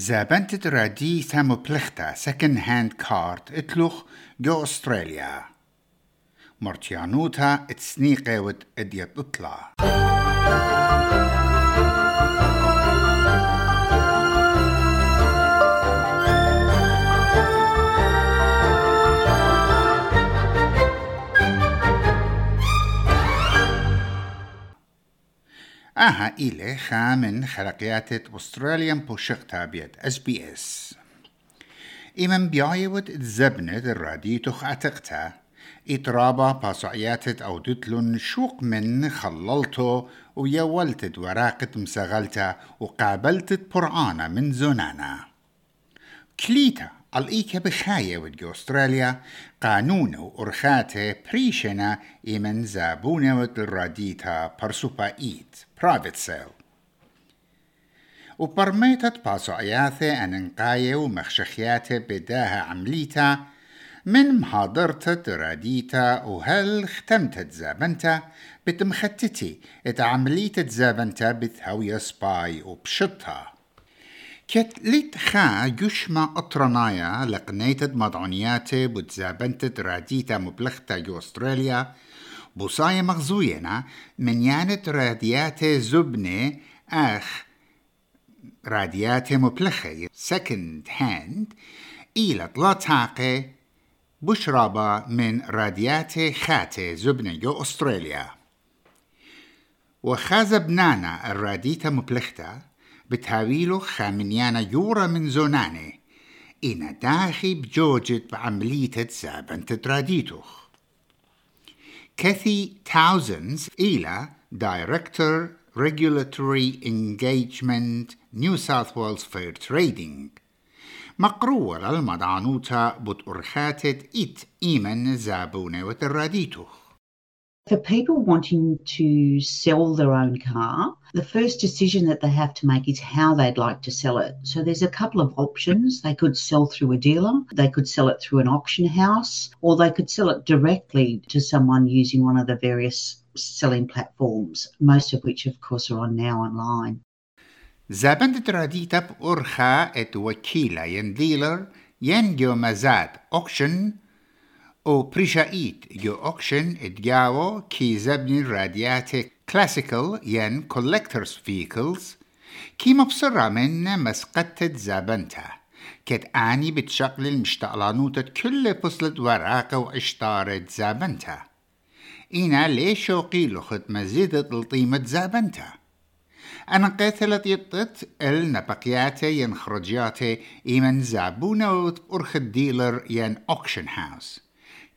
زابنت رادي ثامو بلختا سكن هاند كارت اتلوخ جو أستراليا. مرتيانوتا اتسنيقة ود اديت اطلع أها إلي خا من خلقيات أستراليان بوشقتا بيد أس بي إس. إمن بيايود الزبنة الراديتوخ أتقتا. إطرابا باسعياتت أو دتلون شوق من خللتو ويولتت وراقة مسغلتا وقابلتت برعانة من زونانا كليتا الإيكا بخاية ودي أستراليا قانون وأرخاته بريشنا إمن زابونة ودراديتا برسوبا إيت برايفت سيل. وبرميتت باسو أياثي أن انقاية ومخشخياته بداها عمليتا من محاضرة دراديتا وهل ختمت زابنتا بتمختتي اتعمليت زابنتا بثوية سباي وبشطها. كت ليت خا يشما أطرنايا لقنيتد مضعونياتي بتزابنتد راديتا مبلغتا جو أستراليا بوصاية مغزوينا من يانت رادياتي زبنة أخ رادياتي مبلخة سكند هاند إلى طلاتاقي بشرابة من رادياتي خاتي زبنة جو أستراليا. وخازبنانا الراديتا مبلختا بتهاويلو خامنيانا يورا من زوناني. إنا داخي بجوجت بعملية زابن تدراديتوخ كاثي تاوزنز إلى Director Regulatory Engagement New South Wales Fair Trading. مقروة للمضعنوتا بتأرخاتت إت إيمن زابونة وتراديتوخ. For people wanting to sell their own car, the first decision that they have to make is how they'd like to sell it. So there's a couple of options. They could sell through a dealer, they could sell it through an auction house, or they could sell it directly to someone using one of the various selling platforms, most of which, of course, are on now online. زابند راديتا بأرخا ات وكيلة ين ديلر ين جو مزاد auction او بريشايت جو اوكشن ادجاو كي زبني راديات كلاسيكال ين كولكترز فيكلز كي مبصرة من مسقطة زابنتا كت آني بتشغل المشتقلانوتة كل بصلة وراقة وعشتارة زابنتا إنا ليش شوقي لخت مزيدة الطيمة زابنتا أنا قتلت يطت النبقيات ين خرجياتي إيمن زابونة أرخ الديلر ين أوكشن هاوس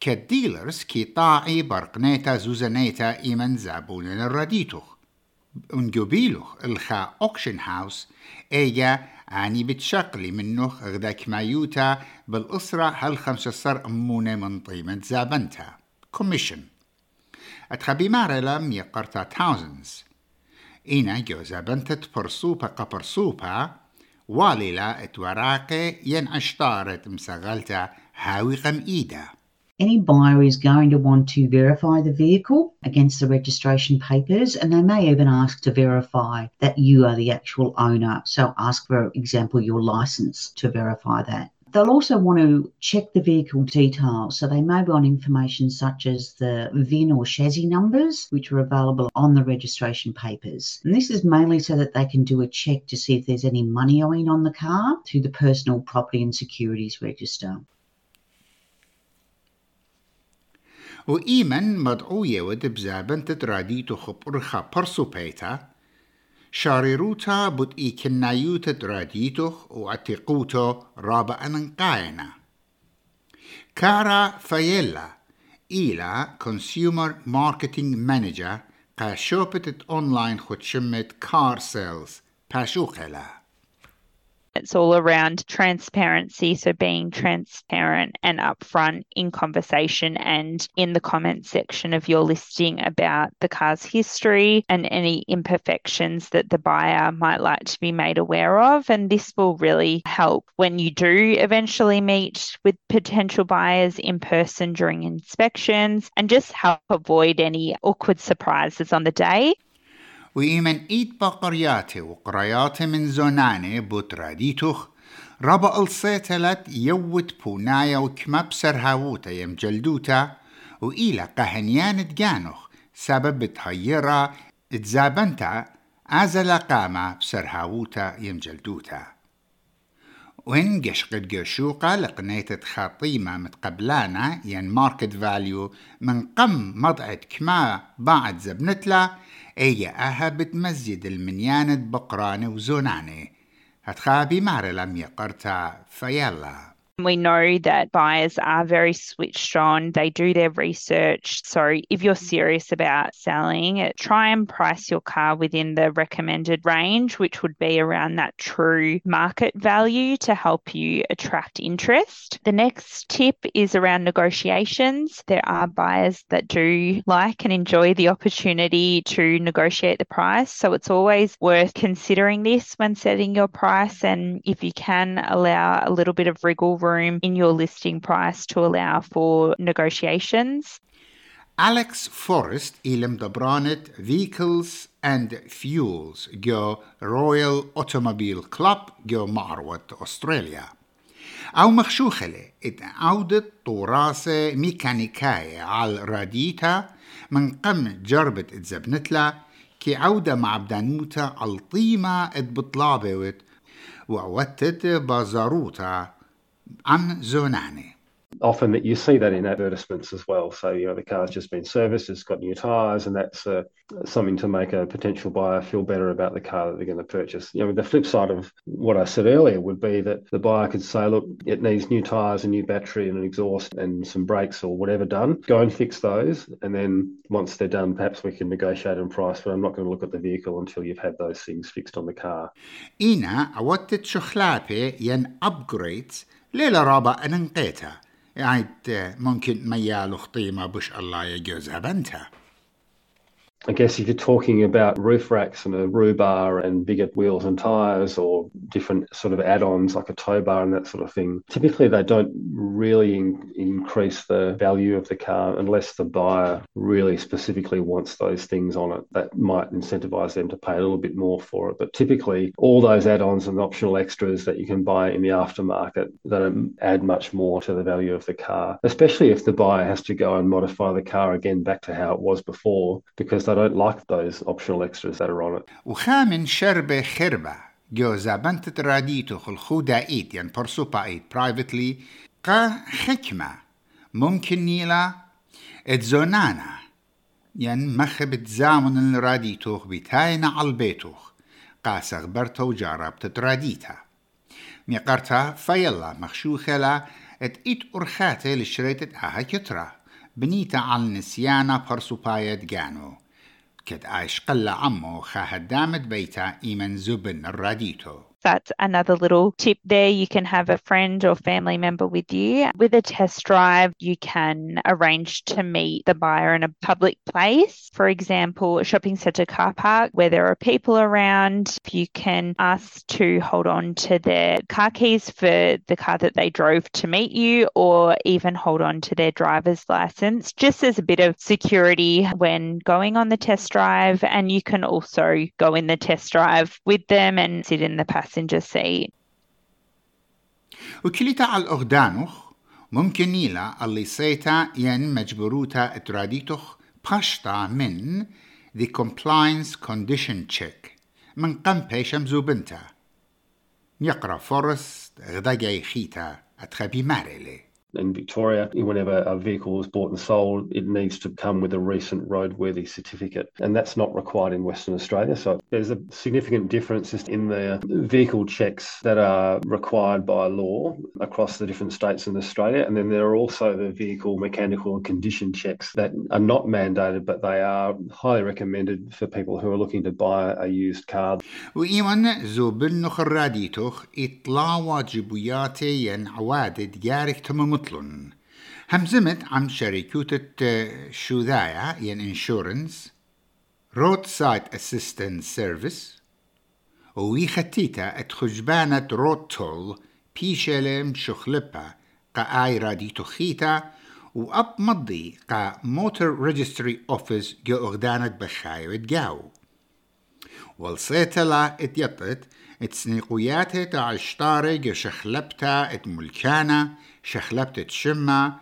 كديلرز كي طاعي برقنيتا زوزنيتا إيمن زابون الرديتوخ. انجوبيلوخ الخا أوكشن هاوس إيجا آني بتشقلي منه غدا كمايوتا بالأسرة هل خمسة صر أمونة من طيمة زابنتا. كوميشن أتخبي مارلا ميقرتا تاوزنز إينا جو زابنتت برسوبة قبرسوبة. واليلا اتوراقي ين عشتارت مسغلتا هاوي قم إيدا. Any buyer is going to want to verify the vehicle against the registration papers and they may even ask to verify that you are the actual owner. So ask for example your license to verify that. They'll also want to check the vehicle details. So they may want information such as the VIN or chassis numbers, which are available on the registration papers. And this is mainly so that they can do a check to see if there's any money owing on the car through the Personal Property and Securities Register. وإيمن مدعوية ودبزابن تدراديتو خبرخا برسو بيتا. شاريروتا بد إيكنايو تدراديتو وعتيقوتو رابا أنقاينا كارا فايلا إلى كونسيومر ماركتينج مانجر قا شوبت أونلاين خد شمت كار سيلز باشوخلا It's all around transparency, so being transparent and upfront in conversation and in the comment section of your listing about the car's history and any imperfections that the buyer might like to be made aware of. And this will really help when you do eventually meet with potential buyers in person during inspections and just help avoid any awkward surprises on the day. وإيمن إيد بقرياتي وقرياتي من زوناني بوتراديتوخ ربا الصيتلت يوت بونايا وكمب سرهاوتا يم جلدوتا وإلى قهنيان تجانخ سبب تهيرا تزابنتا أزل قامة بسرهاوتا يم جلدوتا. وين قش قد قشوقة لقنيت خاطيمة متقبلانا ين ماركت فاليو من قم مضعت كما بعد زبنتلا اي أها بتمزيد المنيانة بقرانة وزونانة هتخابي مارا لم يقرتا فيلا. We know that buyers are very switched on. They do their research. So if you're serious about selling, try and price your car within the recommended range, which would be around that true market value to help you attract interest. The next tip is around negotiations. There are buyers that do like and enjoy the opportunity to negotiate the price. So it's always worth considering this when setting your price. And if you can allow a little bit of wriggle room room in your listing price to allow for negotiations. Alex Forrest ilm dobronet Vehicles and Fuels جو Royal Automobile Club جو معروة أستراليا أو مخشوخلة اتعودت طوراسة ميكانيكاية على راديتا من قم جربت اتزبنتلا كي عودة مع بدانوتا الطيمة اتبطلابوت وعوتت بازاروتا Anzonani. Often that you see that in advertisements as well. So you know the car's just been serviced, it's got new tyres, and that's uh, something to make a potential buyer feel better about the car that they're going to purchase. You know the flip side of what I said earlier would be that the buyer could say, look, it needs new tyres, a new battery, and an exhaust, and some brakes or whatever done. Go and fix those, and then once they're done, perhaps we can negotiate on price. But I'm not going to look at the vehicle until you've had those things fixed on the car. Ina, what did upgrades ليلة رابع أننقيتها يعني ممكن ميال خطيمة بش الله يجوزها بنتها. I guess if you're talking about roof racks and a roo bar and bigger wheels and tyres or different sort of add-ons like a tow bar and that sort of thing, typically they don't really in- increase the value of the car unless the buyer really specifically wants those things on it. That might incentivize them to pay a little bit more for it. But typically all those add-ons and optional extras that you can buy in the aftermarket don't add much more to the value of the car, especially if the buyer has to go and modify the car again back to how it was before because they don't like those optional extras that are on it. وخامن شربة خربة. جوزا بنت تراديتو خلخودا إيت ين برسوبا إيت برايفتلي قا حكمة. ممكن نيلا. اتزونانا. ين مخب تزامن الراديتوخ بتاينا عالبيتوخ. قا سغبرتو جارب تتراديتا ميقرتا فيلا مخشوخلا ات إيت أرخاتي لشريتت آها كترا. بنيتا على نسيانا برسوبايت جانو كد عايش قلة عمو خاهدامت بيتا إيمن زبن الراديتو That's another little tip there. You can have a friend or family member with you. With a test drive, you can arrange to meet the buyer in a public place. For example, a shopping centre car park where there are people around. You can ask to hold on to their car keys for the car that they drove to meet you, or even hold on to their driver's license, just as a bit of security when going on the test drive. And you can also go in the test drive with them and sit in the passenger passenger seat. وكليتا على الأغدانوخ ممكن نيلا اللي سيتا ين مجبروتا إتراديتوخ باشتا من the compliance condition check. من قم بيشم زوبنتا. يقرأ فورست غدا خيتا أتخبي ماريلي. in Victoria, whenever a vehicle is bought and sold, it needs to come with a recent roadworthy certificate. And that's not required in Western Australia. So there's a significant difference in the vehicle checks that are required by law across the different states in Australia. And then there are also the vehicle mechanical and condition checks that are not mandated, but they are highly recommended for people who are looking to buy a used car. وإيمان زوبن خراديتوخ إطلاع واجبياتي ين عوادد يارك تمام مطلن همزمت عم شركوتة شوذايا ين انشورنس رود سايت اسيستنت سيرفيس وي ختيتا اتخجبانة رود تول بيشلم شخلبا قا آي رادي تخيتا واب مضي قا موتور ريجستري اوفيس جو أغدانت بخايو جاو. والصيتلا اتيطت اتسنيقوياتي تاع الشطارق شخلبتا ات ملكانا شخلبت شما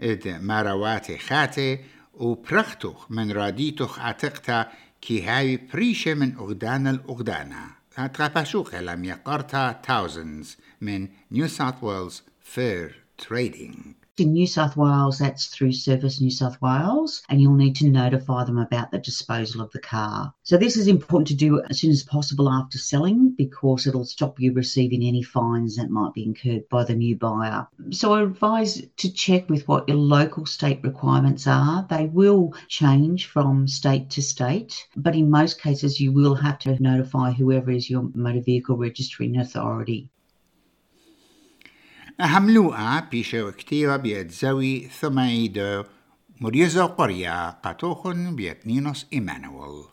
ات مارواتي خاتي وبرختوخ من راديتوخ عتقتا كي هاي بريشة من أغدان الأغدانا هتغفشوخ لم يقرتا thousands من New South Wales Fair Trading. In New South Wales, that's through Service New South Wales, and you'll need to notify them about the disposal of the car. So, this is important to do as soon as possible after selling because it'll stop you receiving any fines that might be incurred by the new buyer. So, I advise to check with what your local state requirements are. They will change from state to state, but in most cases, you will have to notify whoever is your motor vehicle registering authority. أهملوها بيشو كتيرة بيت زوي ثمايدو مريزو قرية قطوخن بيت نينوس إيمانويل.